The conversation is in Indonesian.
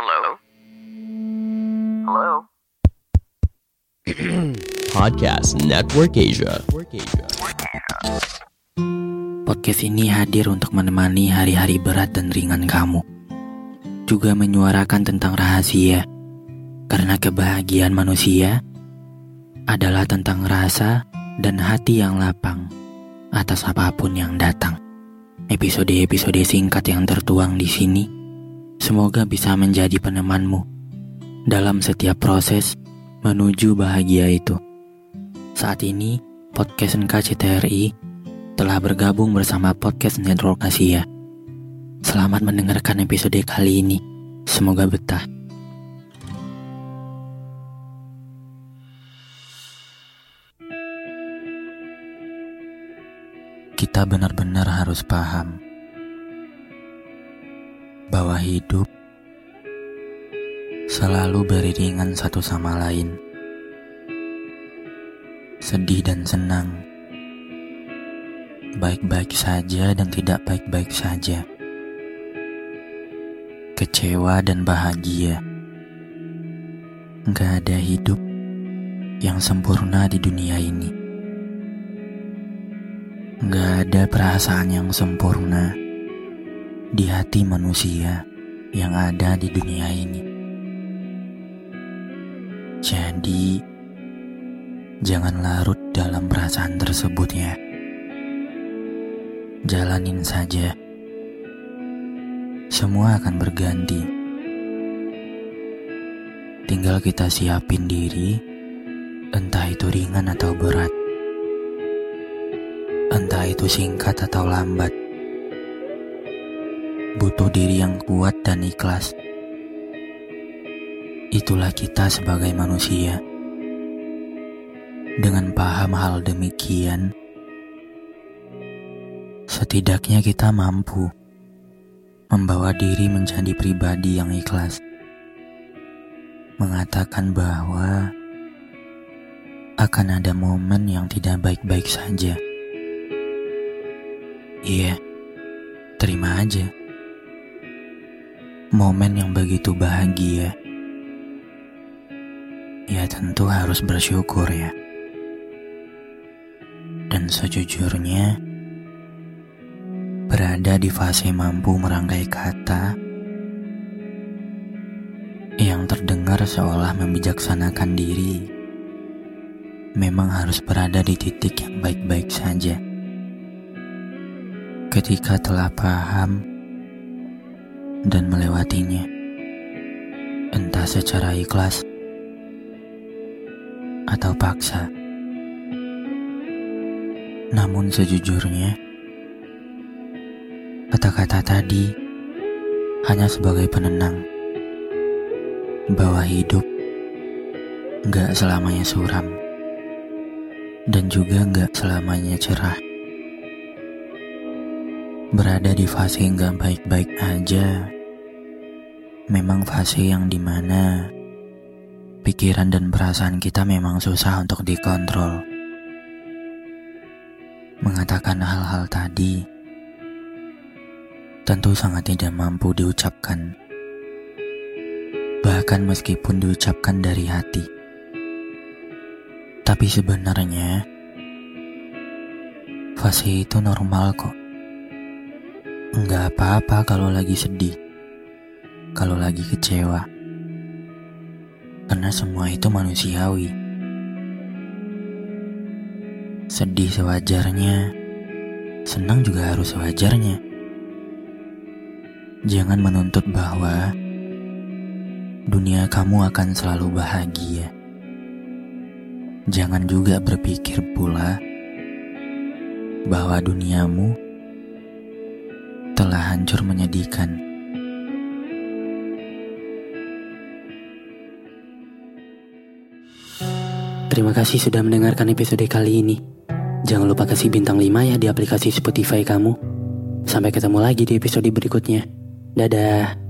Hello? Hello? Podcast Network Asia. Podcast ini hadir untuk menemani hari-hari berat dan ringan kamu. Juga menyuarakan tentang rahasia. Karena kebahagiaan manusia adalah tentang rasa dan hati yang lapang atas apa pun yang datang. Episode-episode singkat yang tertuang di sini semoga bisa menjadi penemanmu dalam setiap proses menuju bahagia itu. Saat ini, podcast NKCTRI telah bergabung bersama podcast Network Asia. Selamat mendengarkan episode kali ini. Semoga betah. Kita benar-benar harus paham bahwa hidup selalu beriringan satu sama lain. Sedih dan senang, baik-baik saja dan tidak baik-baik saja, kecewa dan bahagia. Gak ada hidup yang sempurna di dunia ini. Gak ada perasaan yang sempurna di hati manusia yang ada di dunia ini. Jadi, jangan larut dalam perasaan tersebut ya. Jalanin saja. Semua akan berganti. Tinggal kita siapin diri, entah itu ringan atau berat. Entah itu singkat atau lambat butuh diri yang kuat dan ikhlas. Itulah kita sebagai manusia. Dengan paham hal demikian, setidaknya kita mampu membawa diri menjadi pribadi yang ikhlas. Mengatakan bahwa akan ada momen yang tidak baik-baik saja. Iya, terima aja momen yang begitu bahagia, ya tentu harus bersyukur ya. Dan sejujurnya, berada di fase mampu merangkai kata yang terdengar seolah membijaksanakan diri, memang harus berada di titik yang baik-baik saja. Ketika telah paham dan melewatinya, entah secara ikhlas atau paksa. Namun, sejujurnya, kata-kata tadi hanya sebagai penenang bahwa hidup gak selamanya suram dan juga gak selamanya cerah berada di fase nggak baik-baik aja. Memang fase yang di mana pikiran dan perasaan kita memang susah untuk dikontrol. Mengatakan hal-hal tadi tentu sangat tidak mampu diucapkan. Bahkan meskipun diucapkan dari hati. Tapi sebenarnya fase itu normal kok. Enggak apa-apa kalau lagi sedih, kalau lagi kecewa, karena semua itu manusiawi. Sedih sewajarnya, senang juga harus sewajarnya. Jangan menuntut bahwa dunia kamu akan selalu bahagia. Jangan juga berpikir pula bahwa duniamu telah hancur menyedihkan. Terima kasih sudah mendengarkan episode kali ini. Jangan lupa kasih bintang 5 ya di aplikasi Spotify kamu. Sampai ketemu lagi di episode berikutnya. Dadah.